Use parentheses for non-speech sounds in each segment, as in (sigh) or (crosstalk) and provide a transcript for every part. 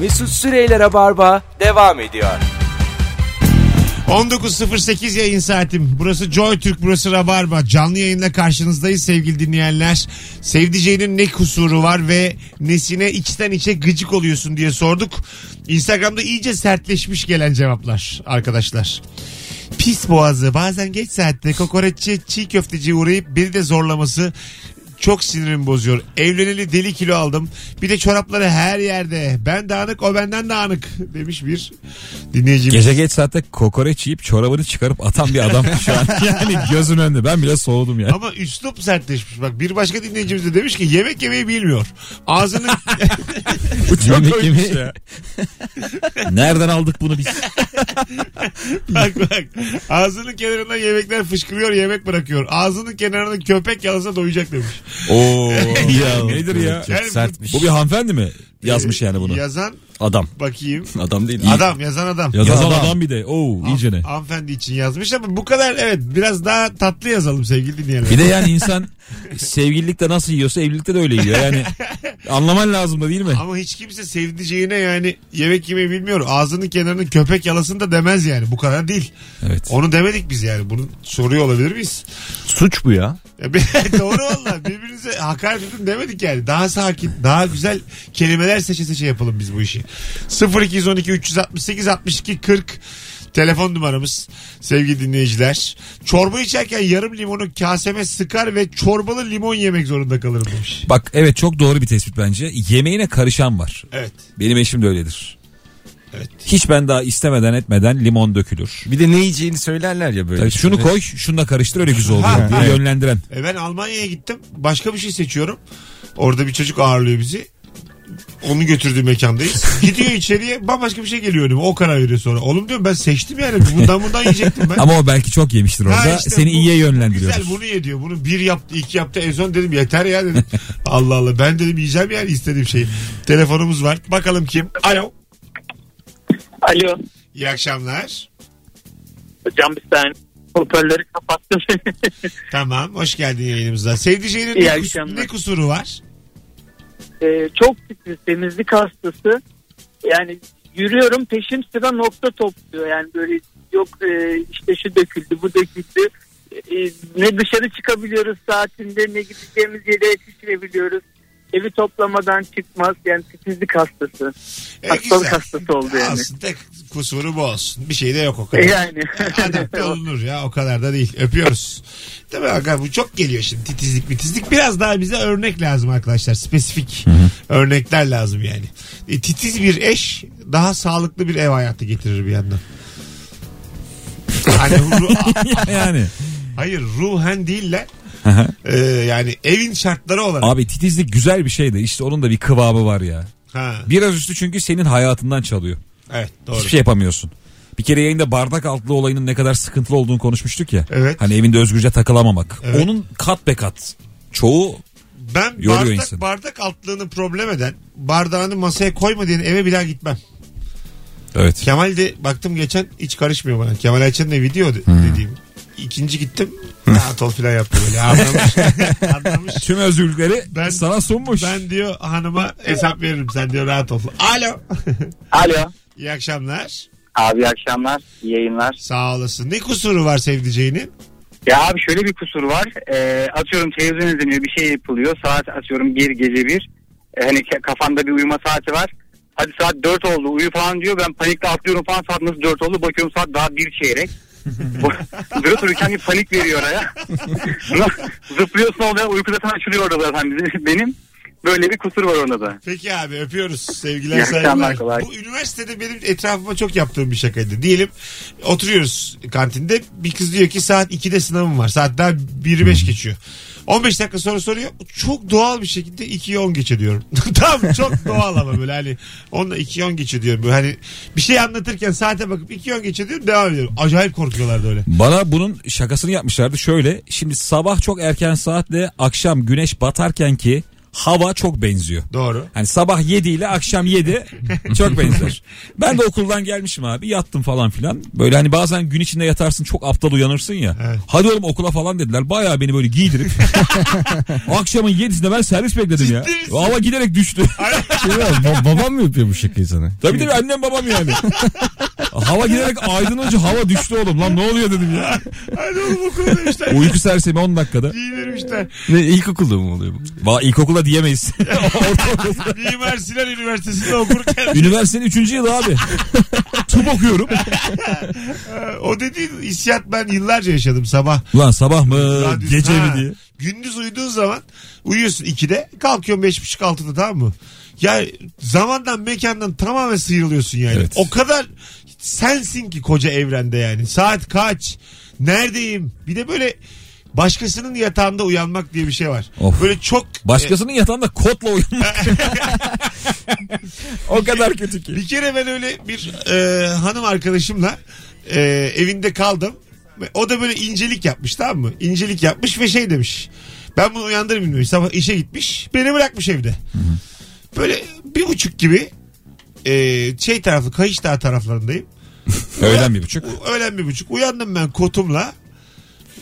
Mesut Süreyler'e barba devam ediyor. 19.08 yayın saatim. Burası Joy Türk, burası Rabarba. Canlı yayınla karşınızdayız sevgili dinleyenler. Sevdiceğinin ne kusuru var ve nesine içten içe gıcık oluyorsun diye sorduk. Instagram'da iyice sertleşmiş gelen cevaplar arkadaşlar. Pis boğazı bazen geç saatte kokoreççi çiğ köfteci uğrayıp beni de zorlaması çok sinirimi bozuyor. Evleneli deli kilo aldım. Bir de çorapları her yerde. Ben dağınık o benden dağınık demiş bir dinleyicimiz. Gece geç saatte kokoreç yiyip çorabını çıkarıp atan bir adam (laughs) şu an. Yani gözün önünde. Ben bile soğudum ya. Ama üslup sertleşmiş. Bak bir başka dinleyicimiz de demiş ki yemek yemeyi bilmiyor. Ağzını (laughs) Bu çok Yemek yemeği- ya. (laughs) Nereden aldık bunu biz? bak bak ağzının kenarından yemekler fışkırıyor yemek bırakıyor. Ağzının kenarında köpek yalasa doyacak demiş. Oo. (laughs) ya nedir ya? Yani bu- sertmiş. Bu bir hanımefendi mi yazmış yani bunu? Yazan Adam. bakayım. (laughs) Adam değil. Adam yazan adam. Yazan Yazan adam. adam bir de. Oo iyice ne? Hanımefendi için yazmış ama bu kadar evet biraz daha tatlı yazalım sevgili dinleyenler. Bir de yani (laughs) insan sevgililikte nasıl yiyorsa evlilikte de öyle yiyor. Yani (laughs) anlaman lazım da değil mi? Ama hiç kimse sevdiceğine yani yemek yemeyi bilmiyor. Ağzının kenarının köpek yalasın da demez yani. Bu kadar değil. Evet. Onu demedik biz yani. Bunu soruyor olabilir miyiz? Suç bu ya. Ya bir- Doğru valla. Birbirinize hakaret edin demedik yani. Daha sakin, daha güzel kelimeler seçe seçe yapalım biz bu işi. 0212 368 62 40 telefon numaramız sevgili dinleyiciler. Çorba içerken yarım limonu kaseme sıkar ve çorbalı limon yemek zorunda kalırım demiş. Bak evet çok doğru bir tespit bence. Yemeğine karışan var. Evet. Benim eşim de öyledir. Evet. Hiç ben daha istemeden etmeden limon dökülür. Bir de ne yiyeceğini söylerler ya böyle. Tabii şunu koy şununla karıştır öyle güzel oluyor Ha, diye ha. yönlendiren. E ben Almanya'ya gittim. Başka bir şey seçiyorum. Orada bir çocuk ağırlıyor bizi. Onu götürdüğü mekandayız. Gidiyor içeriye bambaşka bir şey geliyor önüme. O karar veriyor sonra. Oğlum diyorum ben seçtim yani. Bundan bundan yiyecektim ben. Ama o belki çok yemiştir orada. Ha işte Seni bu- iyiye yönlendiriyor. Güzel bunu ye diyor. Bunu bir yaptı iki yaptı en son dedim yeter ya dedim. (laughs) Allah Allah ben dedim yiyeceğim yani istediğim şeyi. Telefonumuz var. Bakalım kim? Alo. Alo. İyi akşamlar. Hocam bir saniye. Hoparlörü kapattım. (laughs) Tamam hoş geldin yayınımıza. Sevdiceğinin İyi ne, kus- akşamlar. ne kusuru var? Ee, çok titiz temizlik hastası. Yani yürüyorum peşim sıra nokta topluyor. Yani böyle yok e, işte şu döküldü bu döküldü. E, ne dışarı çıkabiliyoruz saatinde ne gideceğimiz yere yetiştirebiliyoruz. Evi toplamadan çıkmaz. Yani titizlik hastası. E, Hastalık güzel. hastası oldu yani. Tek kusuru bu olsun. Bir şey de yok o kadar. E, yani. (laughs) Adapte olunur ya o kadar da değil. Öpüyoruz. Değil mi Hakan? Bu çok geliyor şimdi titizlik mitizlik. Biraz daha bize örnek lazım arkadaşlar. Spesifik örnekler lazım yani. E, titiz bir eş daha sağlıklı bir ev hayatı getirir bir yandan. Hani (laughs) yani. hayır ruhen değiller. Ee, yani evin şartları olarak. Abi titizlik güzel bir şey de işte onun da bir kıvamı var ya. Ha, Biraz üstü çünkü senin hayatından çalıyor. evet doğru. Hiçbir şey yapamıyorsun. Bir kere yayında bardak altlı olayının ne kadar sıkıntılı olduğunu konuşmuştuk ya. Evet. Hani evinde özgürce takılamamak. Evet. Onun kat be kat. Çoğu Ben Yoruyor bardak, insanı. bardak altlığını problem eden bardağını masaya koyma diyen eve bir daha gitmem. evet. Kemal de baktım geçen hiç karışmıyor bana. Kemal Ayça'nın evi diyor Hmm. dediğim. İkinci gittim. Rahat ol filan yaptı böyle. Anlamış. (laughs) Anlamış. Tüm özgürlükleri Ben- sana sunmuş. Ben diyor hanıma hesap veririm sen diyor rahat ol. Alo. Alo. İyi akşamlar. Abi iyi akşamlar. iyi yayınlar. Sağ olasın. Ne kusuru var sevdiceğinin? Ya abi şöyle bir kusur var. Ee, atıyorum televizyon izleniyor bir şey yapılıyor. Saat atıyorum bir gece bir. Ee, hani kafanda bir uyuma saati var. Hadi saat dört oldu uyu falan diyor. Ben panikle atlıyorum falan saat nasıl dört oldu. Bakıyorum saat daha bir çeyrek. Durup dururken bir panik veriyor oraya. (laughs) Zıplıyorsun oluyor uyku zaten açılıyor orada zaten benim. Böyle bir kusur var onda da. Peki abi öpüyoruz. Sevgiler saygılar. Bu üniversitede benim etrafıma çok yaptığım bir şakaydı. Diyelim oturuyoruz kantinde bir kız diyor ki saat 2'de sınavım var. Saat daha 1'i 5 geçiyor. 15 dakika sonra soruyor. Çok doğal bir şekilde 2'yi 10 geçe diyorum. (laughs) tamam çok doğal ama böyle hani onunla 2'yi 10 geçe diyorum. Böyle hani bir şey anlatırken saate bakıp 2'yi 10 geçe diyorum devam ediyorum. Acayip korkuyorlardı öyle. Bana bunun şakasını yapmışlardı şöyle. Şimdi sabah çok erken saatle akşam güneş batarken ki hava çok benziyor. Doğru. Hani sabah 7 ile akşam 7 (laughs) çok benzer. Ben de okuldan gelmişim abi yattım falan filan. Böyle hani bazen gün içinde yatarsın çok aptal uyanırsın ya. Evet. Hadi oğlum okula falan dediler. Bayağı beni böyle giydirip (laughs) akşamın 7'sinde ben servis bekledim ya. Ciddi misin? Hava giderek düştü. (laughs) Şey var, ba- babam mı yapıyor bu şakayı sana? Tabii tabii annem babam yani. hava giderek aydınlanınca hava düştü oğlum lan ne oluyor dedim ya. Hadi oğlum okula demişler. Uyku sersemi 10 dakikada. Giydirmişler. Ne ilkokulda mı oluyor bu? Va ilkokulda diyemeyiz. (laughs) Ortaokulda. Mimar Sinan Üniversitesi'nde okurken Üniversitenin 3. yılı abi. Tıp okuyorum. o dediğin hissiyat ben yıllarca yaşadım sabah. Ulan sabah mı Radyo- gece Ha, mi diye. Gündüz uyuduğun zaman uyuyorsun 2'de kalkıyorsun 5.30 6'da tamam mı? Ya zamandan mekandan tamamen sıyrılıyorsun yani. Evet. O kadar sensin ki koca evrende yani. Saat kaç? Neredeyim? Bir de böyle başkasının yatağında uyanmak diye bir şey var. Of. Böyle çok Başkasının yatağında kotla uyanmak. (laughs) o kadar kötü ki. Bir kere ben öyle bir e, hanım arkadaşımla e, evinde kaldım. O da böyle incelik yapmış tamam mı? İncelik yapmış ve şey demiş. Ben bunu uyandırmayayım demiş. Sabah işe gitmiş. Beni bırakmış evde. Böyle bir buçuk gibi e, şey tarafı Kayış Dağı taraflarındayım. Öğlen bir buçuk. Öğlen bir buçuk. Uyandım ben kotumla.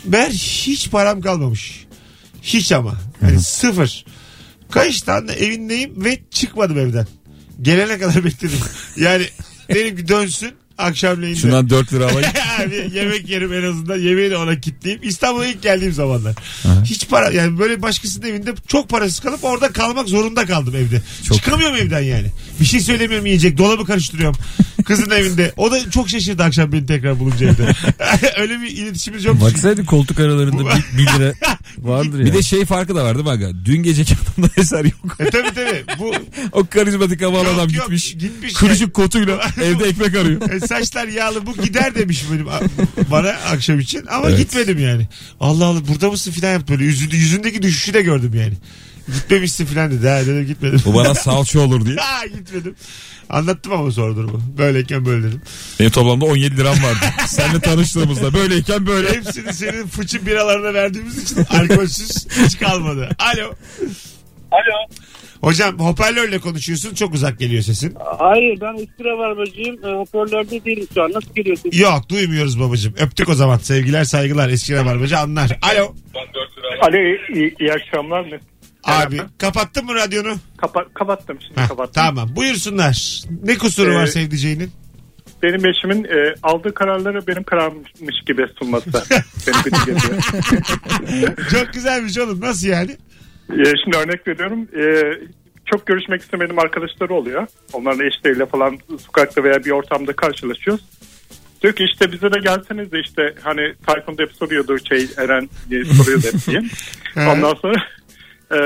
Ben hiç param kalmamış. Hiç ama. Yani sıfır. Kayış Dağı'nda evindeyim ve çıkmadım evden. Gelene kadar bekledim. Yani dedim ki dönsün akşamleyin. de. Şundan 4 lira alayım. (laughs) Bir yemek yerim en azından. Yemeği de ona kitleyeyim. İstanbul'a ilk geldiğim zamanlar. Hiç para yani böyle başkasının evinde çok parasız kalıp orada kalmak zorunda kaldım evde. Çıkamıyorum evden yani. Bir şey söylemiyorum yiyecek. Dolabı karıştırıyorum. Kızın evinde. O da çok şaşırdı akşam beni tekrar bulunca evde. (laughs) Öyle bir iletişimimiz yok. Baksaydı koltuk aralarında bir, bir lira (laughs) vardır ya. Bir de şey farkı da var değil mi aga? Dün geceki adamda (laughs) eser yok. E tabii tabii. Bu (laughs) o karizmatik havalı adam yok, gitmiş. gitmiş Kırışık kotuyla (laughs) evde ekmek arıyor. E, saçlar yağlı bu gider demiş benim bana akşam için ama Evet. gitmedim yani. Allah Allah burada mısın filan yaptı böyle yüzünde, yüzündeki düşüşü de gördüm yani. Gitmemişsin filan dedi. Ha dedim gitmedim. Bu bana salça olur diye. (laughs) ha gitmedim. Anlattım ama sonra durumu. Böyleyken böyle dedim. Benim toplamda 17 liram vardı. Seninle tanıştığımızda böyleyken böyle. Hepsini senin fıçı biralarına verdiğimiz için alkolsüz hiç kalmadı. Alo. Alo. Hocam hoparlörle konuşuyorsun çok uzak geliyor sesin. Hayır ben eski rabarbacıyım. E, hoparlörde değilim şu an. Nasıl geliyorsun? Yok duymuyoruz babacığım. Öptük o zaman. Sevgiler saygılar. Eski rabarbacı anlar. Alo. Alo iyi, iyi akşamlar. Ne? Abi kapattın mı radyonu? Kapa- kapattım şimdi Heh, kapattım. tamam buyursunlar. Ne kusuru var Ee, sevdiceğinin? Benim eşimin e, aldığı kararları benim kararmış gibi sunması. Beni gıcık ediyor. Çok güzelmiş oğlum. Nasıl yani? E, şimdi örnek veriyorum. E, çok görüşmek istemediğim arkadaşları oluyor. Onların eşleriyle falan sokakta veya bir ortamda karşılaşıyoruz. Diyor ki işte bize de gelseniz de işte hani Tayfun da hep soruyordu şey Eren diye soruyordu hep diye. (laughs) Ondan sonra e,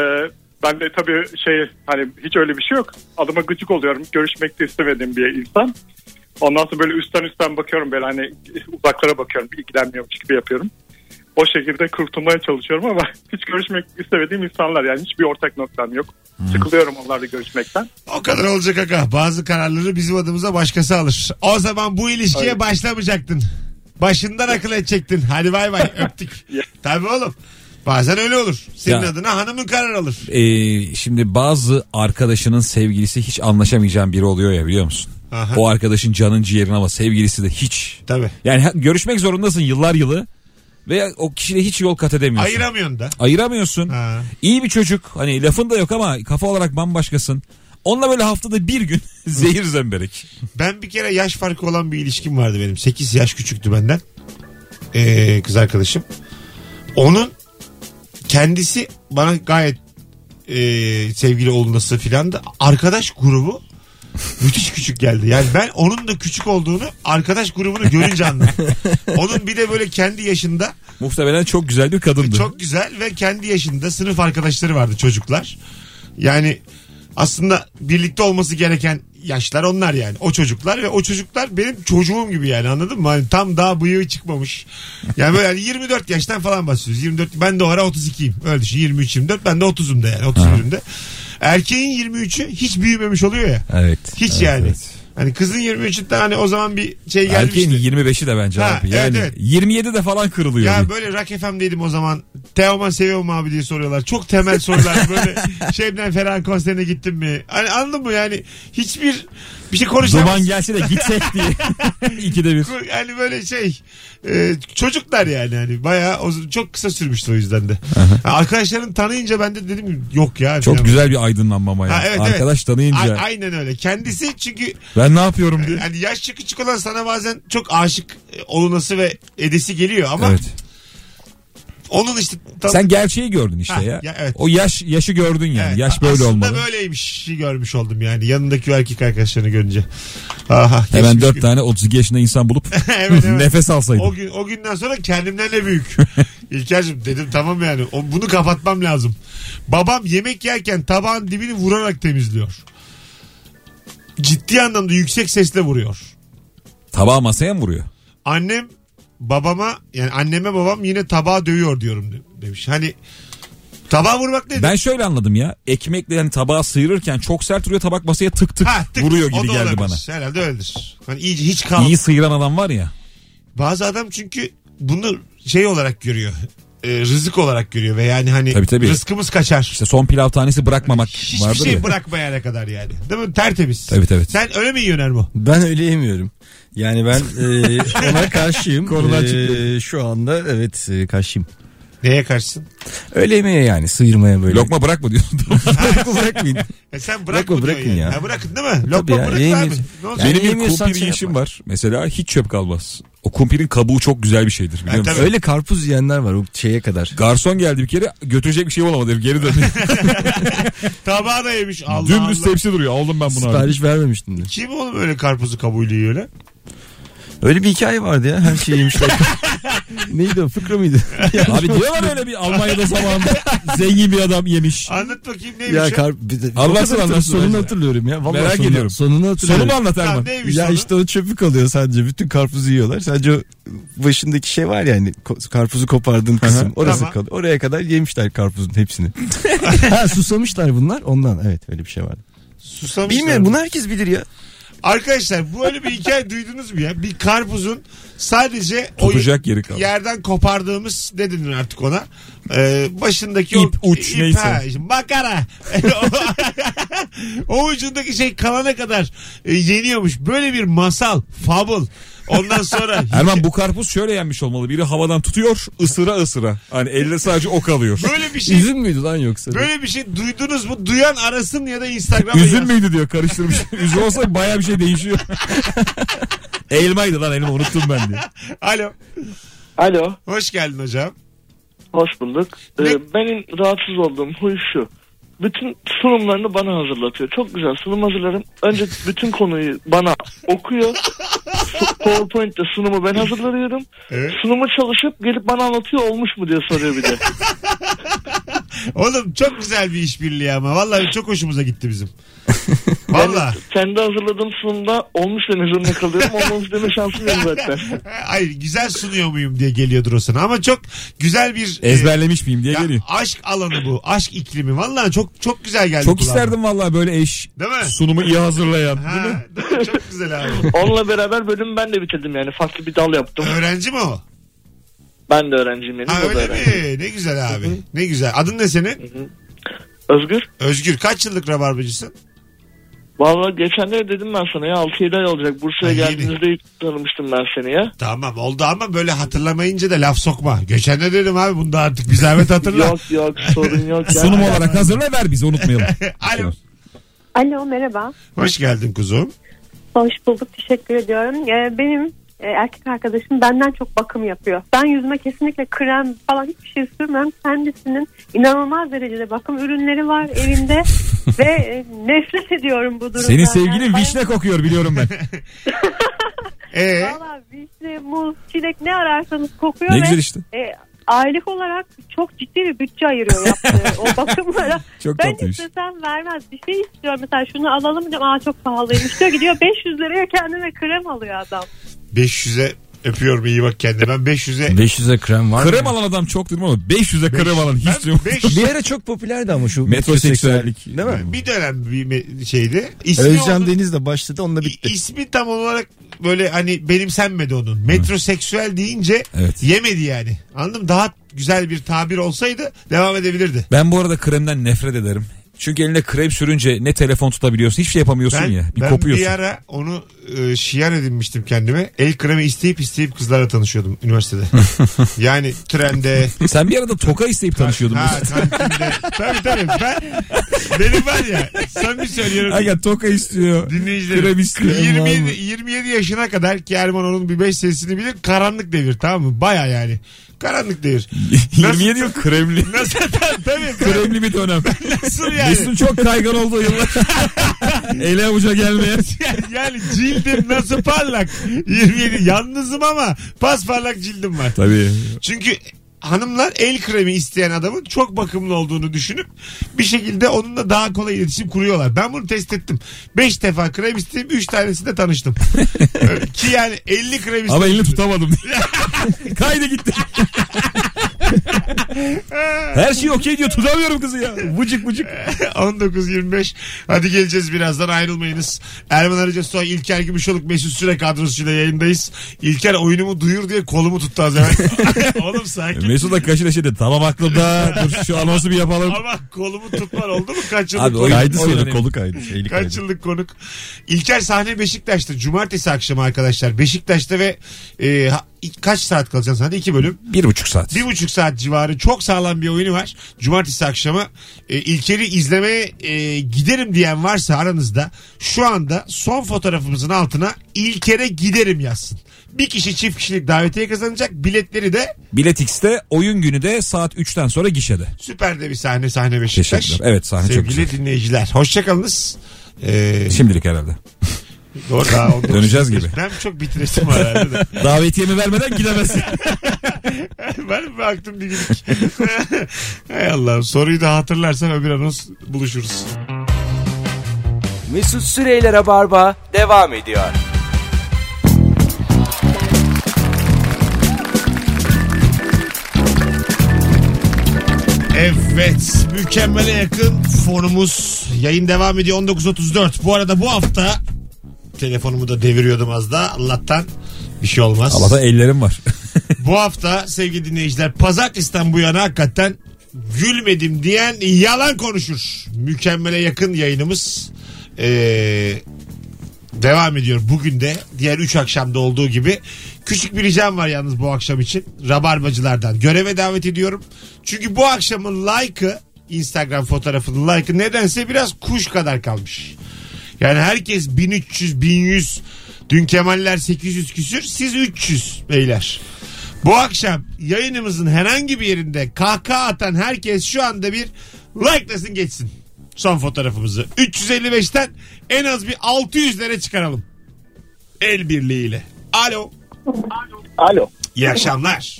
ben de tabii şey hani hiç öyle bir şey yok. Adıma gıcık oluyorum. Görüşmek de istemediğim bir insan. Ondan sonra böyle üstten üstten bakıyorum böyle hani uzaklara bakıyorum. ilgilenmiyormuş gibi yapıyorum. O şekilde kurtulmaya çalışıyorum ama (laughs) hiç görüşmek istemediğim insanlar yani hiçbir ortak noktam yok. Sıkılıyorum onlarla görüşmekten. O kadar olacak aga. Bazı kararları bizim adımıza başkası alır. O zaman bu ilişkiye Aynen. başlamayacaktın. Başından akıl edecektin. Hadi bay bay (laughs) öptük. Tabii oğlum. Bazen öyle olur. Senin Ya. adına hanımın karar alır. Ee, şimdi bazı arkadaşının sevgilisi hiç anlaşamayacağın biri oluyor ya biliyor musun? Aha. O arkadaşın canın ciğerin ama sevgilisi de hiç. Tabii. Yani görüşmek zorundasın yıllar yılı ve o kişiyle hiç yol kat edemiyorsun. Ayıramıyorsun da. Ayıramıyorsun. Ha. İyi bir çocuk. Hani lafın da yok ama kafa olarak bambaşkasın. Onunla böyle haftada bir gün (laughs) zehir zemberek. Ben bir kere yaş farkı olan bir ilişkim vardı benim. 8 yaş küçüktü benden. Ee, kız arkadaşım. Onun kendisi bana gayet e, sevgili olması filan da arkadaş grubu müthiş küçük geldi. Yani ben onun da küçük olduğunu arkadaş grubunu görünce anladım. (laughs) Onun bir de böyle kendi yaşında Muhtemelen çok güzel bir kadındı. çok güzel ve kendi yaşında sınıf arkadaşları vardı çocuklar. Yani aslında birlikte olması gereken yaşlar onlar yani. O çocuklar ve o çocuklar benim çocuğum gibi yani anladın mı? Hani tam daha bıyığı çıkmamış. Yani böyle yani 24 yaştan falan bahsediyoruz. 24 ben de o ara 32'yim. Öyle düşün 23 24 ben de 30'um da yani 31'imde. Erkeğin 23'ü hiç büyümemiş oluyor ya. Evet. Hiç Evet, yani. evet. Hani kızın 23'ünde hani o zaman bir şey Erkeğin gelmişti. 25'i de bence Ha, abi. Yani evet, evet. 27 de falan kırılıyor. Ya bir. böyle Rock FM'deydim o zaman. Teoman seviyor mu abi diye soruyorlar. Çok temel sorular. Böyle (laughs) Şebnem Ferah'ın konserine gittin mi? Hani anladın mı yani? Hiçbir bir şey konuşamaz. Duman gelse de gitsek diye. (laughs) İkide bir. Hani böyle şey e, çocuklar yani hani bayağı o, çok kısa sürmüştü o yüzden de. Ha, Arkadaşlarım tanıyınca ben de dedim ki, yok ya. Çok falan. güzel bir aydınlanma ama ya. Ha, evet, evet. Arkadaş tanıyınca. A- aynen öyle. Kendisi çünkü ben ne yapıyorum diye. hani yaşça küçük olan sana bazen çok aşık e, olunası ve edesi geliyor ama Evet. Onun işte tam- Sen gerçeği gördün işte Ha, ya. ya evet. O yaş yaşı gördün yani. Evet, Yaş böyle aslında olmalı. böyleymiş görmüş oldum yani yanındaki erkek arkadaşlarını görünce. Aha, Hemen dört gün. tane 32 yaşında insan bulup (laughs) Evet, evet. (laughs) nefes alsaydım. O gün o günden sonra kendimden de büyük. (laughs) İlker'cim dedim tamam yani o, bunu kapatmam lazım. Babam yemek yerken tabağın dibini vurarak temizliyor. Ciddi anlamda yüksek sesle vuruyor. Tabağı masaya mı vuruyor? Annem babama yani anneme babam yine tabağı dövüyor diyorum de- demiş. Hani tabağı vurmak nedir? Ben şöyle anladım ya. Ekmekle yani tabağı sıyırırken çok sert vuruyor tabak masaya tık tık, Ha, tık, vuruyor o gibi da geldi olabilir. bana. Herhalde öyledir. Hani iyice hiç kal. İyi sıyıran adam var ya. Bazı adam çünkü bunu şey olarak görüyor. E, rızık olarak görüyor ve yani hani Tabii, tabii. rızkımız kaçar. İşte son pilav tanesi bırakmamak Hiçbir vardır şey ya. bırakmayana kadar yani. Değil mi? Tertemiz. Tabii, tabii. Sen öyle mi yiyorsun Ermo? Ben öyle yemiyorum. Yani ben e, (laughs) ona karşıyım. Konudan E, şu anda evet e, karşıyım. Neye karşısın? Öyle yemeye yani sıyırmaya böyle. Lokma bırakma diyorsun. (laughs) bırakmayın. E sen bırak diyorsun bırakın ya. Ha, bırakın değil mi? Tabii Lokma ya, bırak abi. yiyemiyorsun. Ne olacak? Yani Benim bir kumpir şey yiyişim var. Mesela hiç çöp kalmaz. O kumpirin kabuğu çok güzel bir şeydir biliyor musun? Öyle karpuz yiyenler var o şeye kadar. Garson geldi bir kere götürecek bir şey olamadı. Geri döndü. (laughs) Tabağı da yemiş. Allah Dümdüz Allah. tepsi duruyor. Aldım ben bunu abi. Sipariş vermemiştim de. Kim oğlum öyle karpuzu kabuğuyla yiyor öyle? Öyle bir hikaye vardı ya. Her şeyi yemişler. (laughs) Neydi o? Fıkra mıydı? (laughs) Abi diyorlar öyle bir Almanya'da zamanında zengin bir adam yemiş. Anlat bakayım neymiş ya kar... bir de- Anlatsın, anlatsın Sonunu hatırlıyorum ya. Vallahi Merak sonunu- ediyorum. Sonunu hatırlıyorum. Sonumu anlat Erman. neymiş Ya sonu? işte o çöpü kalıyor sadece. Bütün karpuzu yiyorlar. Sadece o başındaki şey var ya hani ko- karpuzu kopardığın kısım. Orası Tamam. kalıyor. Oraya kadar yemişler karpuzun hepsini. (laughs) ha susamışlar bunlar ondan. Evet öyle bir şey vardı. Susamışlar. Bilmiyorum bunu herkes bilir ya. Arkadaşlar böyle bir hikaye duydunuz mu ya? Bir karpuzun sadece o Tutacak yeri kaldı. yerden kopardığımız ne denir artık ona? Ee, başındaki İp, uç, neyse. ha, makara. (laughs) o ucundaki şey kalana kadar e, yeniyormuş. Böyle bir masal, fable. Ondan sonra (laughs) Erman bu karpuz şöyle yenmiş olmalı. Biri havadan tutuyor ısıra ısıra. Hani elde sadece o kalıyor. (laughs) böyle bir şey Üzüm müydü lan yoksa? böyle bir şey duydunuz mu? Duyan arasın ya da Instagram'da Üzüm yazsın. müydü diyor karıştırmış. Üzüm olsa baya bir şey değişiyor. Elmaydı lan elma unuttum ben diye. (laughs) Alo. Alo, Hoş geldin hocam. hoş bulduk. Ee, Ne? benim rahatsız olduğum huy şu. Bütün sunumlarını bana hazırlatıyor. Çok güzel sunum hazırlarım. Önce bütün konuyu bana okuyor. Su- PowerPoint'te sunumu ben hazırlıyorum. Evet. Sunumu çalışıp gelip bana anlatıyor olmuş mu diye soruyor bir de. (laughs) Oğlum çok güzel bir işbirliği ama. Vallahi çok hoşumuza gitti bizim. (laughs) Vallahi. Kendi hazırladığım sunumda olmuş demek zorunda kalıyorum. Olmamış deme şansım yok zaten. (laughs) Hayır güzel sunuyor muyum diye geliyordur o sana. Ama çok güzel bir... e, Ezberlemiş miyim diye ya geliyor. aşk alanı bu. Aşk iklimi. Vallahi çok çok güzel geldi Çok kulağıma. isterdim vallahi böyle eş Değil mi? sunumu iyi hazırlayan. Ha, Değil mi? değil mi? Çok güzel abi. Onunla beraber bölümü ben de bitirdim yani. Farklı bir dal yaptım. Öğrenci mi o? Ben de öğrenciyim. Ha öyle öğrenci. mi? Ne güzel abi. Ne güzel. Adın ne senin? Özgür. Özgür. Kaç yıllık rabarbacısın? Vallahi geçenlerde dedim ben sana ya 6-7 ay olacak. Bursa'ya yeni. geldiğinizde ilk tanımıştım ben seni ya. Tamam oldu ama böyle hatırlamayınca da laf sokma. Geçen de dedim abi bunda artık bir zahmet hatırla. Yok yok sorun yok. ya. (laughs) Sunum olarak hazırla ver bizi unutmayalım. (laughs) Alo. Alo merhaba. Hoş geldin kuzum. Hoş bulduk teşekkür ediyorum. Ee, benim e, erkek arkadaşım benden çok bakım yapıyor. Ben yüzüme kesinlikle krem falan hiçbir şey sürmem. Kendisinin inanılmaz derecede bakım ürünleri var evinde (laughs) ve e, nefret ediyorum bu durumdan. Senin sevgilin Yani vişne kokuyor biliyorum ben. (laughs) Ee, Valla vişne, muz, çilek ne ararsanız kokuyor Ne ve güzel işte. e, aylık olarak çok ciddi bir bütçe ayırıyor yaptığı o (laughs) bakımlara. Çok ben tatlıymış. istesem vermez. Bir şey istiyor mesela şunu alalım diyorum. Aa çok pahalıymış diyor. Gidiyor 500 liraya kendine krem alıyor adam. 500'e Öpüyorum iyi bak kendine. Ben 500'e 500'e krem var Krem mı? alan adam çok değil mi ama 500'e krem alan hiç yok. 500 Bir ara çok popülerdi ama şu Metroseksüellik. Değil mi? bir dönem bir şeydi. İsmi Özcan onun- Deniz de başladı onunla bitti. İsmi tam olarak böyle hani benimsenmedi onun. Metroseksüel deyince Evet. yemedi yani. Anladın mı? Daha güzel bir tabir olsaydı devam edebilirdi. Ben bu arada kremden nefret ederim. Çünkü eline krem sürünce ne telefon tutabiliyorsun hiçbir şey yapamıyorsun Ben, ya. Bir ben kopuyorsun. bir ara onu e, şiar edinmiştim kendime. El kremi isteyip isteyip kızlarla tanışıyordum üniversitede. (laughs) yani trende. Sen bir arada toka isteyip tanışıyordun. Ha, kantinde. tabii tabii. Ben, benim var ya samimi söylüyorum. Aga toka istiyor. Dinleyicilerim. Krem istiyor. 27, 27 yaşına kadar ki Erman onun bir 5 sesini bilir. Karanlık devir tamam mı? Baya yani. Karanlık devir. 27 yıl kremli. Nasıl tabii. kremli bir dönem. Nasıl yani? Mesut'un çok kaygan olduğu yıllar. (laughs) Ele avuca gelmeyen. (laughs) yani cildim nasıl parlak. 27 yalnızım ama pasparlak cildim var. Tabii. Çünkü hanımlar el kremi isteyen adamın çok bakımlı olduğunu düşünüp bir şekilde onunla daha kolay iletişim kuruyorlar. Ben bunu test ettim. 5 defa krem isteyip 3 tanesinde tanıştım. Öyle (laughs) Ki yani 50 krem Ama elini tutamadım. (laughs) Kaydı gitti. Her şey okey diyor tutamıyorum kızı ya. Vıcık vıcık. (laughs) 19.25 hadi geleceğiz birazdan ayrılmayınız. Erman Arıca Soy, İlker Gümüşoluk Mesut Süre kadrosuyla yayındayız. İlker oyunumu duyur diye kolumu tuttu az evvel. (laughs) Oğlum sakin. Mesut da kaşıyla şey dedi. Tamam aklımda. Dur şu anonsu bir yapalım. Ama kolumu tutman oldu mu? Kaç yıllık Abi, konuk? Kaydı sonra önemli. kolu kaydı. Şeyli Kaç kaydı. yıllık konuk? İlker sahne Beşiktaş'ta. Cumartesi akşamı arkadaşlar. Beşiktaş'ta ve e, ha- kaç saat kalacaksın hadi? iki bölüm. Bir buçuk saat. Bir buçuk saat civarı çok sağlam bir oyunu var. Cumartesi akşamı e, İlker'i izlemeye e, giderim diyen varsa aranızda şu anda son fotoğrafımızın altına İlker'e giderim yazsın. Bir kişi çift kişilik davetiye kazanacak. Biletleri de Bilet X'te oyun günü de saat 3'ten sonra gişede. süper de bir sahne sahne Beşiktaş. Teşekkürler. Evet sahne çok Sevgili güzel. dinleyiciler. Hoşçakalınız. Ee, Şimdilik herhalde. Doğru, daha 19 Döneceğiz gibi. Ben çok bitiresim var herhalde de. (laughs) Davetiyemi vermeden gidemezsin. (laughs) ben mi baktım bir günlük. (laughs) Hay Allah'ım soruyu da hatırlarsam öbür anons buluşuruz. Mesut Süreyler'e barba devam ediyor. Evet mükemmele yakın fonumuz yayın devam ediyor 19.34 bu arada bu hafta telefonumu da deviriyordum az da Allah'tan bir şey olmaz. Allah'ta ellerim var. (laughs) Bu hafta sevgili dinleyiciler pazartesiden bu yana hakikaten gülmedim diyen yalan konuşur. Mükemmele yakın yayınımız ee, devam ediyor. Bugün de diğer 3 akşamda olduğu gibi küçük bir ricam var yalnız bu akşam için. Rabarbacılardan göreve davet ediyorum. Çünkü bu akşamın like'ı Instagram fotoğrafının like'ı nedense biraz kuş kadar kalmış. Yani herkes 1300, 1100, dün Kemaller 800 küsür, siz 300 beyler. Bu akşam yayınımızın herhangi bir yerinde kahkaha atan herkes şu anda bir like'lasın geçsin. Son fotoğrafımızı. 355'ten en az bir 600'lere çıkaralım. El birliğiyle. Alo. Alo. İyi akşamlar.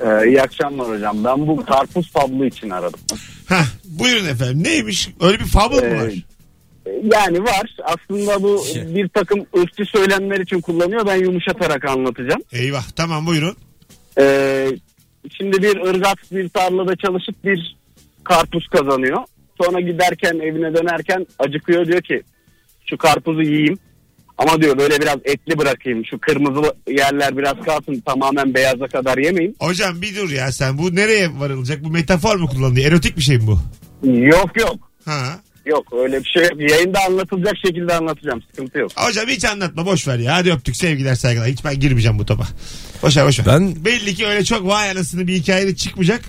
Ee, iyi akşamlar hocam. Ben bu karpuz tablo için aradım. Hah, buyurun efendim. Neymiş? Öyle bir fable mı var? Yani var. Aslında bu bir takım ırkçı söylemler için kullanıyor. Ben yumuşatarak anlatacağım. Eyvah. Tamam buyurun. Ee, şimdi bir ırgat bir tarlada çalışıp bir karpuz kazanıyor. Sonra giderken evine dönerken acıkıyor diyor ki şu karpuzu yiyeyim. Ama diyor böyle biraz etli bırakayım. Şu kırmızı yerler biraz kalsın tamamen beyaza kadar yemeyeyim. Hocam bir dur ya sen. Bu nereye varılacak? Bu metafor mu kullanılıyor? Erotik bir şey mi bu? Yok yok. Ha. Yok öyle bir şey yok. Yayında anlatılacak şekilde anlatacağım. Sıkıntı yok. Hocam hiç anlatma boş ver ya. Hadi öptük sevgiler saygılar. Hiç ben girmeyeceğim bu topa. Boş ver boş ver. Ben- Belli ki öyle çok vay anasını bir hikayede çıkmayacak.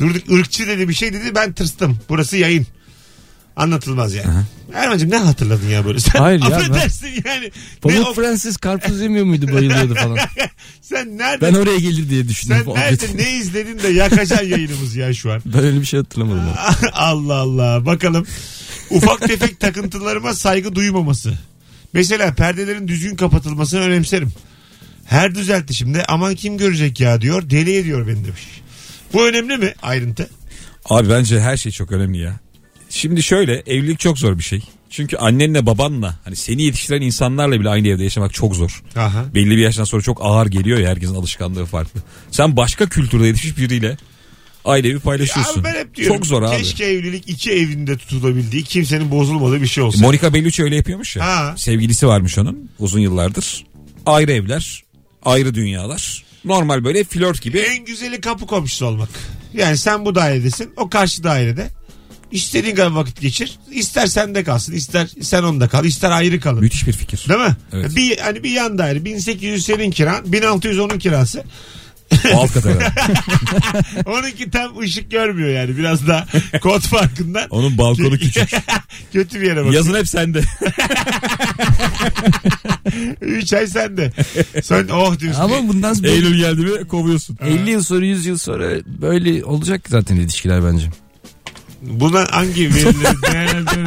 Durduk ırkçı dedi bir şey dedi ben tırstım. Burası yayın. Anlatılmaz yani. Erman'cığım ne hatırladın ya böyle? Sen Hayır ya, ben- affedersin yani. Ne Pamuk o- Prenses karpuz yemiyor muydu bayılıyordu falan. (laughs) sen nerede? Ben oraya gelir diye düşündüm. sen nerede ne izledin de yakacaksın yayınımız ya şu an. Ben öyle bir şey hatırlamadım. (laughs) Allah Allah. Bakalım. Ufak tefek takıntılarıma saygı duymaması. Mesela perdelerin düzgün kapatılmasını önemserim. Her düzeltişimde aman kim görecek ya diyor. Deli ediyor beni demiş. Bu önemli mi ayrıntı? Abi bence her şey çok önemli ya. Şimdi şöyle evlilik çok zor bir şey. Çünkü annenle babanla hani seni yetiştiren insanlarla bile aynı evde yaşamak çok zor. Aha. Belli bir yaştan sonra çok ağır geliyor ya herkesin alışkanlığı farklı. Sen başka kültürde yetişmiş biriyle aynı evi paylaşıyorsun. Abi ben hep diyorum. çok zor abi. Keşke evlilik iki evinde tutulabildiği, kimsenin bozulmadığı bir şey olsa. Monica Bellucci öyle yapıyormuş ya. Ha. Sevgilisi varmış onun uzun yıllardır. Ayrı evler, ayrı dünyalar. Normal böyle flört gibi. en güzeli kapı komşusu olmak. Yani sen bu dairedesin, o karşı dairede. İstediğin kadar vakit geçir. İster sende kalsın, ister sen onda kal, ister ayrı kalın. Müthiş bir fikir. Değil mi? Evet. Bir hani bir yan daire 1800 senin kiran, 1600 onun kirası. Alt kata kadar. (laughs) Onunki tam ışık görmüyor yani biraz daha kod farkından. Onun balkonu küçük. (laughs) Kötü bir yere bak. Yazın hep sende. (laughs) 3 ay sende. Sen oh diyorsun. Ama bundan sonra Eylül geldi mi kovuyorsun. 50 yıl sonra 100 yıl sonra böyle olacak zaten ilişkiler bence. Buna hangi verileri değerlendirelim?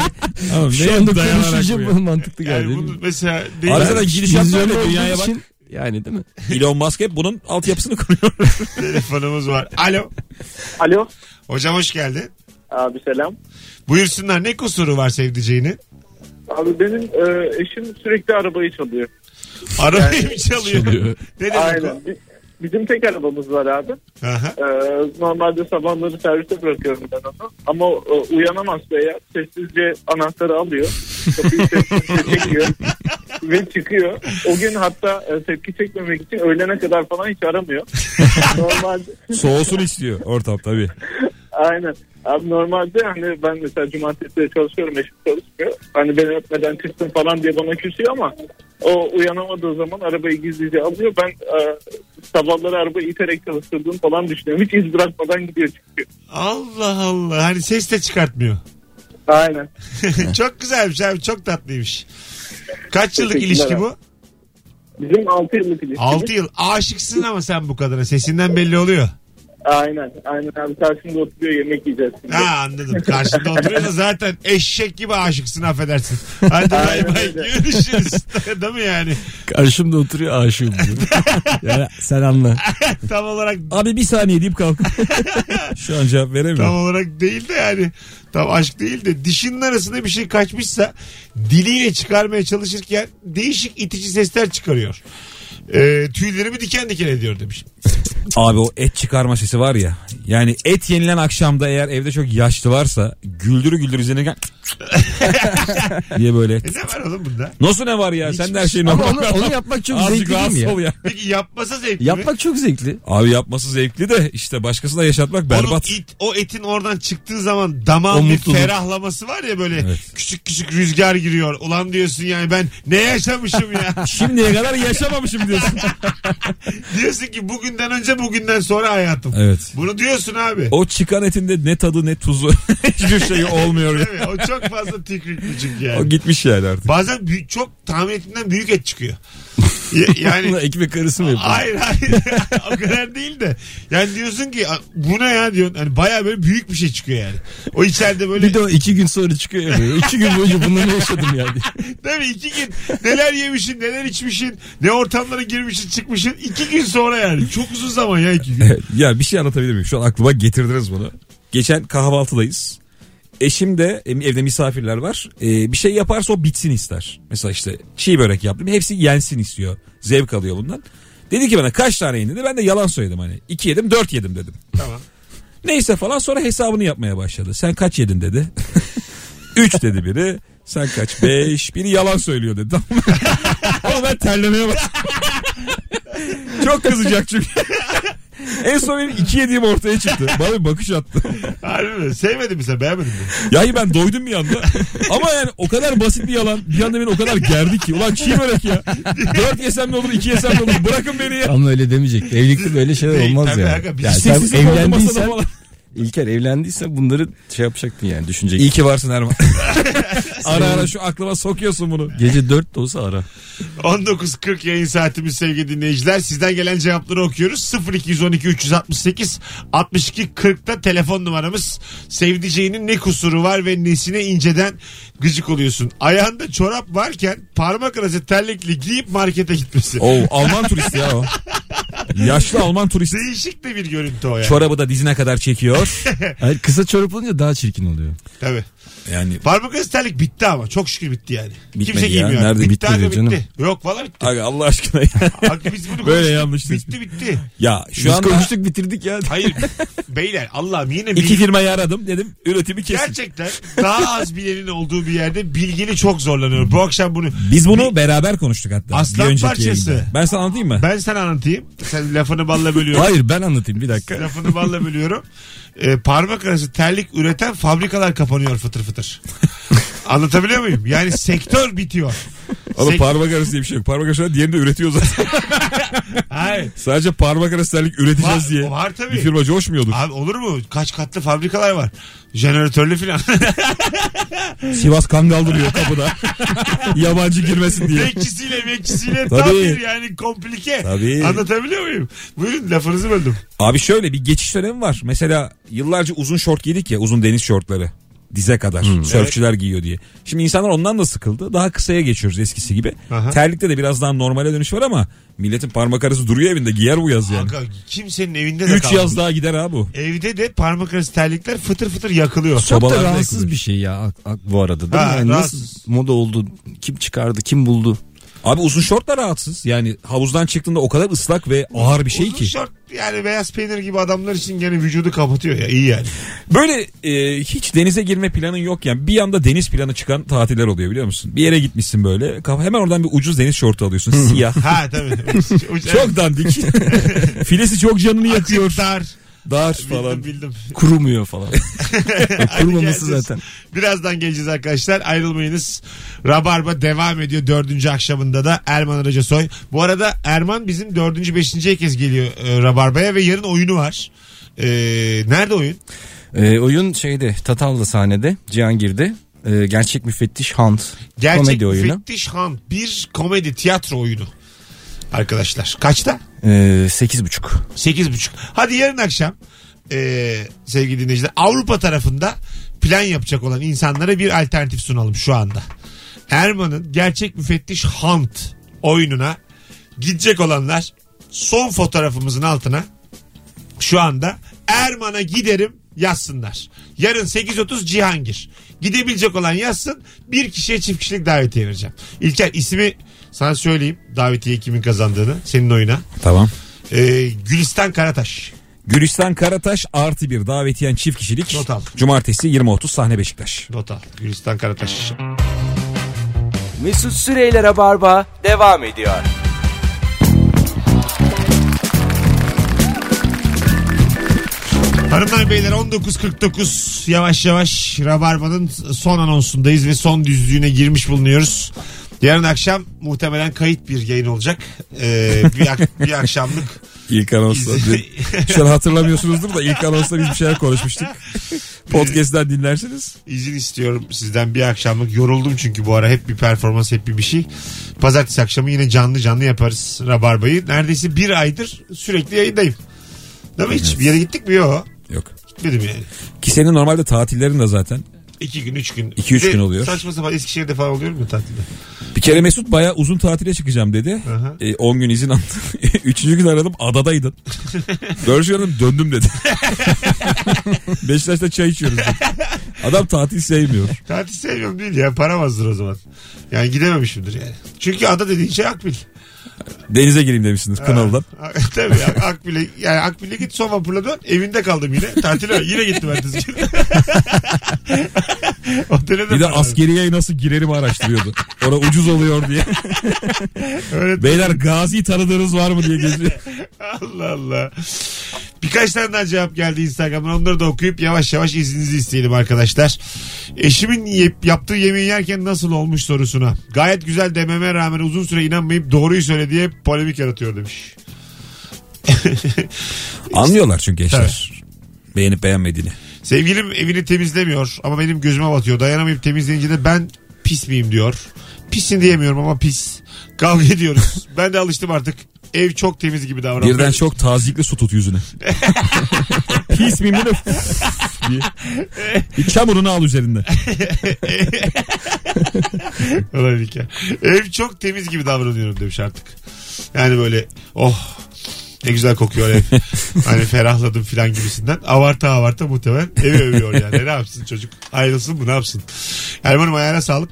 Ama Şu anda konuşunca bu mantıklı geldi. Yani bunu mesela değil Arada gidişat böyle dünyaya bak. için Yani değil mi? Elon Musk hep bunun altyapısını kuruyor. (laughs) telefonumuz var. Alo. Alo. Hocam hoş geldin. Abi selam. Buyursunlar ne kusuru var sevdiceğinin? Abi benim e, eşim sürekli arabayı çalıyor. Arabayı mı çalıyor? Çalıyor. ne demek Aynen. o? Bi- Bizim tek arabamız var abi. Aha. Ee, normalde sabahları servise bırakıyorum ben onu. Ama e, uyanamazsa eğer sessizce anahtarı alıyor. Kapıyı sessizce çekiyor. (laughs) (laughs) ve çıkıyor. O gün hatta e, tepki çekmemek için öğlene kadar falan hiç aramıyor. (laughs) normalde Soğusun istiyor ortam tabii. (laughs) aynen. Abi normalde hani ben mesela cumartesi de çalışıyorum eşim çalışmıyor. Hani beni öpmeden çıktım falan diye bana küsüyor ama o uyanamadığı zaman arabayı gizlice alıyor. Ben e, sabahları arabayı iterek çalıştırdığım falan düşünüyorum. Hiç iz bırakmadan gidiyor çıkıyor. Allah Allah. Hani ses de çıkartmıyor. Aynen. çok güzelmiş abi. Çok tatlıymış. Kaç yıllık Teşekkürler ilişki abi. bu? Bizim 6 yıllık ilişkimiz. 6 yıl. Aşıksın ama sen bu kadına. Sesinden belli oluyor. Aynen. Aynen abi karşımda oturuyor yemek yiyeceğiz. şimdi. Ha anladım. Karşında oturuyor da zaten eşek gibi aşıksın affedersin. Hadi bay Aynen bay öyle. görüşürüz. (laughs) Değil mi yani? Karşımda oturuyor aşığım diyor. yani sen anla. (laughs) Tam olarak Abi bir saniye deyip kalk. (laughs) Şu an cevap tam veremiyorum. olarak değil de yani tam aşk değil de dişinin arasında bir şey kaçmışsa diliyle çıkarmaya çalışırken değişik itici sesler çıkarıyor. Ee, tüylerimi diken diken ediyor demiş. Abi o et çıkarma sesi var ya. Yani et yenilen akşamda eğer evde çok yaşlı varsa güldürü güldürü izlenirken (laughs) diye böyle. E ne var oğlum bunda? Nasıl ne var ya? Sen de her şeyin Ama normal. onu, onu yapmak çok Azıcık zevkli değil rahatsız mi ya? ol ya. Peki yapmasa zevkli mi? Yapmak çok zevkli. Abi yapması zevkli de işte başkasına yaşatmak Onun berbat. it, o etin oradan çıktığı zaman damağın O bir mutluluk. ferahlaması var ya böyle Evet. küçük küçük rüzgar giriyor. Ulan diyorsun yani ben ne yaşamışım ya. (laughs) Şimdiye kadar yaşamamışım diyorsun. (laughs) diyorsun ki bugünden önce bugünden sonra hayatım. Evet. Bunu diyorsun abi. O çıkan etinde ne tadı ne tuzu hiçbir şey olmuyor. Mi? O çok fazla tikrikli çünkü yani. o gitmiş yani artık. Bazen büyük, çok tahmin ettiğinden büyük et çıkıyor. (laughs) Ya- yani ekmek arası mı yapıyor? hayır hayır (laughs) o kadar değil de. Yani diyorsun ki bu ne ya diyorsun. Hani baya böyle büyük bir şey çıkıyor yani. O içeride böyle Bir de o iki gün sonra çıkıyor ya. böyle. İki gün boyunca ne yaşadım yani. (laughs) Değil mi? İki gün neler yemişsin, neler içmişsin, ne ortamlara girmişsin, çıkmışsın. iki gün sonra yani. Çok uzun zaman ya iki gün. ya bir şey anlatabilir miyim? Şu an aklıma getirdiniz bunu. Geçen kahvaltıdayız. Eşim de evde misafirler var. Ee, bir şey yaparsa o bitsin ister. Mesela işte çiğ börek yaptım. Hepsi yensin istiyor. Zevk alıyor bundan. Dedi ki bana kaç tane yedin dedi. Ben de yalan söyledim hani. İki yedim dört yedim dedim. Tamam. (laughs) Neyse falan sonra hesabını yapmaya başladı. Sen kaç yedin dedi. (laughs) Üç dedi biri. Sen kaç? Beş. Biri yalan söylüyor dedi. (laughs) Ama ben terlemeye başladım. Çok kızacak çünkü. En son benim iki yediğim ortaya çıktı. Bana bir bakış attı. Harbi mi? Sevmedin mi sen? Beğenmedin mi? Yahi ben doydum bir anda. Ama yani o kadar basit bir yalan. Bir anda beni o kadar gerdi ki. Ulan çiğ börek ya. Dört yesem ne olur iki yesem ne olur. Bırakın beni ya. Ama öyle demeyecek. Evlilikte böyle şeyler olmaz tabii yani. aga, biz yani sen Sessizlik oldu masada evlendiysen falan. İlker evlendiysen bunları şey yapacaktın yani düşünecektin. İyi ki varsın Erman. (laughs) ara ara şu aklıma sokuyorsun bunu. Gece dört de olsa ara. 19.40 yayın saatimiz sevgili dinleyiciler. Sizden gelen cevapları okuyoruz. 0212 368 62 40'ta telefon numaramız. Sevdiceğinin ne kusuru var ve nesine inceden gıcık oluyorsun. Ayağında çorap varken parmak arası terlikli giyip markete gitmesi. Oo, Alman turist ya o. (laughs) Yaşlı Alman turist. Değişik de bir görüntü o yani. Çorabı da dizine kadar çekiyor. (laughs) Hayır, kısa çorap olunca daha çirkin oluyor. Tabii. Yani Parmak arası terlik bitti ama çok şükür bitti yani. Bitmedi Kimse ya. giymiyor. Nerede bitti? bitmedi abi, canım? bitti. Yok valla bitti. Aga Allah aşkına ya. (laughs) Abi biz bunu Böyle yanlış Bitti bitti. ya şu Biz anda konuştuk bitirdik ya. Hayır beyler Allah'ım yine iki bilgi- firmayı aradım dedim üretimi kesin. Gerçekten daha az bilenin olduğu bir yerde bilgili çok zorlanıyor. Bu akşam bunu Biz bunu beraber konuştuk hatta. Aslan bir parçası. yayında. Ben sana anlatayım mı? ben sana anlatayım. Sen lafını balla bölüyorum. Hayır ben anlatayım bir dakika. lafını balla bölüyorum. Ee, parmak arası terlik üreten fabrikalar kapanıyor fıtır fıtır. (laughs) Anlatabiliyor muyum? Yani sektör bitiyor. Oğlum Sek- parmak arası diye bir şey yok. Parmak arası diğerini de üretiyor zaten. (laughs) Hayır. Sadece parmak arası terlik üreteceğiz Var, diye. var tabii. Bir firma coşmuyordur. Abi olur mu? Kaç katlı fabrikalar var. Jeneratörlü falan. (laughs) Sivas Kangal duruyor kapıda. Yabancı girmesin diye. bekçisiyle bekçisiyle tam Tabii. bir yani komplike. Tabii. Anlatabiliyor muyum? Buyurun lafınızı böldüm. Abi şöyle bir geçiş dönemi var. Mesela yıllarca uzun şort giydik ya uzun deniz şortları. Dize kadar. Sörfçüler giyiyor diye. Şimdi insanlar ondan da sıkıldı. Daha kısaya geçiyoruz eskisi gibi. Aha. Terlikte de biraz daha normale dönüş var ama milletin parmak arası duruyor evinde. Giyer bu yaz yani. Aga, kimsenin evinde de Üç kalmadı. yaz daha gider abi bu. Evde de parmak arası terlikler fıtır fıtır yakılıyor. Çok Sobalar da rahatsız yakılıyor. bir şey ya bu arada değil Ha, mi? Yani rahatsız. nasıl moda oldu? Kim çıkardı? Kim buldu? Abi uzun şort da rahatsız. Yani havuzdan çıktığında o kadar ıslak ve ağır bir şey Uzun ki. şort yani beyaz peynir gibi adamlar için gene vücudu kapatıyor ya iyi yani. Böyle e, hiç denize girme planın yok yani. Bir anda deniz planı çıkan tatiller oluyor biliyor musun? Bir yere gitmişsin böyle. Hemen oradan bir ucuz deniz şortu alıyorsun. Siyah. Ha tabii. (laughs) çok dandik. (laughs) Filesi çok canını yakıyor. Açık, dar. Dar Bildim falan. bildim. Kurumuyor falan. (laughs) Kurumaması geleceğiz. zaten. Birazdan geleceğiz arkadaşlar. Ayrılmayınız. Rabarba devam ediyor dördüncü akşamında da Erman Arıca Soy. Bu arada Erman bizim dördüncü beşinci kez geliyor e, Rabarba'ya ve yarın oyunu var. E, nerede oyun? Ee, oyun şeyde Tatavla sahnede Cihangir'de Ee, gerçek müfettiş Hunt Gerçek komedi oyunu. Müfettiş Han. Bir komedi tiyatro oyunu. Arkadaşlar. Kaçta? Ee, sekiz buçuk. Sekiz buçuk. Hadi yarın akşam e, sevgili dinleyiciler Avrupa tarafında plan yapacak olan insanlara bir alternatif sunalım şu anda. Erman'ın gerçek müfettiş Hunt oyununa gidecek olanlar son fotoğrafımızın altına şu anda Erman'a giderim yazsınlar. Yarın 8.30 Cihangir. Gidebilecek olan yazsın. Bir kişiye çift kişilik davetiye vereceğim. İlker ismi sana söyleyeyim. Davetiye kimin kazandığını. Senin oyuna. Tamam. Ee, Gülistan Karataş. Gülistan Karataş artı bir davetiyen çift kişilik. Not al. Cumartesi 20.30 sahne Beşiktaş. Not al. Gülistan Karataş. Mesut Süreyler'e barba devam ediyor. Hanımlar beyler 19.49 yavaş yavaş Rabarba'nın son anonsundayız ve son düzlüğüne girmiş bulunuyoruz. Yarın akşam muhtemelen kayıt bir yayın olacak. Ee, bir, ak- (laughs) bir akşamlık İlk anonsda. (laughs) Şu an hatırlamıyorsunuzdur da ilk anonsda biz bir şeyler konuşmuştuk. Podcast'ten dinlersiniz. izin istiyorum sizden bir akşamlık. Yoruldum çünkü bu ara hep bir performans hep bir bir şey. Pazartesi akşamı yine canlı canlı yaparız Rabarba'yı. Neredeyse bir aydır sürekli yayındayım. Değil mi hiç? Bir yere gittik mi? Yok. Yok. Gitmedim yani. Ki senin normalde tatillerin de zaten. İki gün, üç gün. İki, üç Bir de gün oluyor. Saçma sapan Eskişehir'de falan oluyor mu tatilde? Bir kere Mesut bayağı uzun tatile çıkacağım dedi. Aha. E, 10 gün izin aldı. (laughs) Üçüncü gün aradım adadaydın. Dördüncü gün aradım döndüm dedi. (laughs) Beşiktaş'ta çay içiyoruz dedi. Adam tatil sevmiyor. Tatil sevmiyorum değil ya. Param azdır o zaman. Yani gidememişimdir yani. Çünkü ada dediğin şey Akbil. Denize gireyim demişsiniz Kınalı'dan. (laughs) Tabii ya, Akbil'e, yani Akbil'e git son vapurla dön. Evinde kaldım yine. Tatile yine gittim ertesi gün. (laughs) (laughs) Otele de Bir de para askeriye nasıl girerim araştırıyordu. Orada ucuz oluyor diye. (laughs) Öyle Beyler gazi tanıdığınız var mı diye geziyor. (laughs) Allah Allah. Birkaç tane daha cevap geldi Instagram'dan. Onları da okuyup yavaş yavaş izninizi isteyelim arkadaşlar. Eşimin yep- yaptığı yemeği yerken nasıl olmuş sorusuna. Gayet güzel dememe rağmen uzun süre inanmayıp doğruyu söyle diye polemik yaratıyor demiş. Anlıyorlar çünkü eşler. Beğenip beğenmediğini. Sevgilim evini temizlemiyor ama benim gözüme batıyor. Dayanamayıp temizleyince de ben pis miyim diyor. Pisin diyemiyorum ama pis. Kavga ediyoruz. (laughs) ben de alıştım artık. Ev çok temiz gibi davranıyor. Birden çok tazikli su tut yüzüne. (laughs) Pis miyim diye. Bir çamurunu al üzerinde. Ulan İlker. Ev çok temiz gibi davranıyorum demiş artık. Yani böyle oh Ne güzel kokuyor ev. (laughs) hani ferahladım filan gibisinden. Avarta avarta muhtemelen evi övüyor yani. Ne yapsın çocuk? Ayrılsın mı ne yapsın? Erman'ım ayağına sağlık.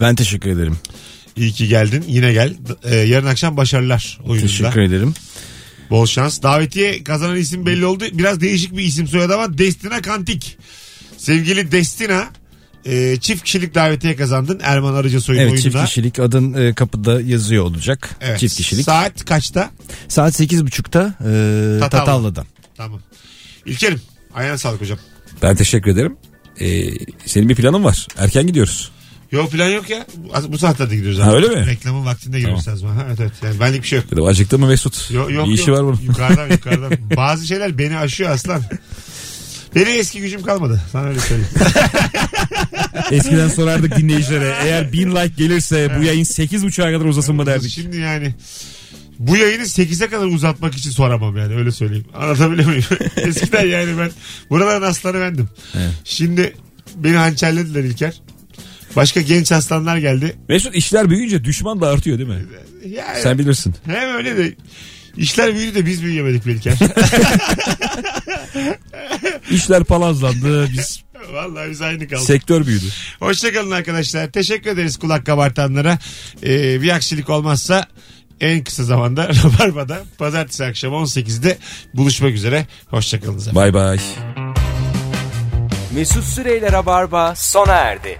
Ben teşekkür ederim. İyi ki geldin. Yine gel. Ee, yarın akşam başarılar oyununda. Teşekkür ederim. Bol şans. Davetiye kazanan isim belli oldu. Biraz değişik bir isim soyadı ama Destina Kantik. Sevgili Destina e, çift kişilik davetiye kazandın Erman Arıca soyun Evet oyununa. çift kişilik adın e, kapıda yazıyor olacak. Evet. Çift kişilik. Saat kaçta? Saat 8.30'da e, Tatavla. Tatavla'dan. Tamam. İlkerim ayağına sağlık hocam. Ben teşekkür ederim. Ee, senin bir planın var. Erken gidiyoruz. Yok plan yok ya. Bu, saatlerde gidiyoruz. Ha, öyle mi? Reklamın vaktinde giriyoruz lazım. Ha, evet evet. Yani benlik bir şey yok. Dedim acıktı mı Mesut? Yok, yok, bir işi yok. var bunun. Yukarıdan (laughs) yukarıdan. Bazı şeyler beni aşıyor aslan. Benim eski gücüm kalmadı. Sana öyle söyleyeyim. (laughs) (laughs) Eskiden sorardık dinleyicilere. Eğer bin like gelirse bu yayın 8.30'a kadar uzasın mı derdik. Şimdi yani bu yayını 8'e kadar uzatmak için soramam yani öyle söyleyeyim. Anlatabiliyor muyum? (laughs) Eskiden yani ben buraların aslanı bendim. Şimdi beni hançerlediler İlker. Başka genç aslanlar geldi. Mesut işler büyüyünce düşman da artıyor değil mi? Yani Sen bilirsin. hem öyle de işler büyüdü de biz büyüyemedik İlker. (laughs) İşler palazlandı. Biz (laughs) Vallahi biz aynı kaldık. sektör büyüdü. Hoşçakalın arkadaşlar. Teşekkür ederiz kulak kabartanlara. Ee, bir aksilik olmazsa en kısa zamanda (laughs) Rabarba'da pazartesi akşam 18'de buluşmak üzere. Hoşçakalın. Bay bay. Mesut Süreyler'e barba sona erdi.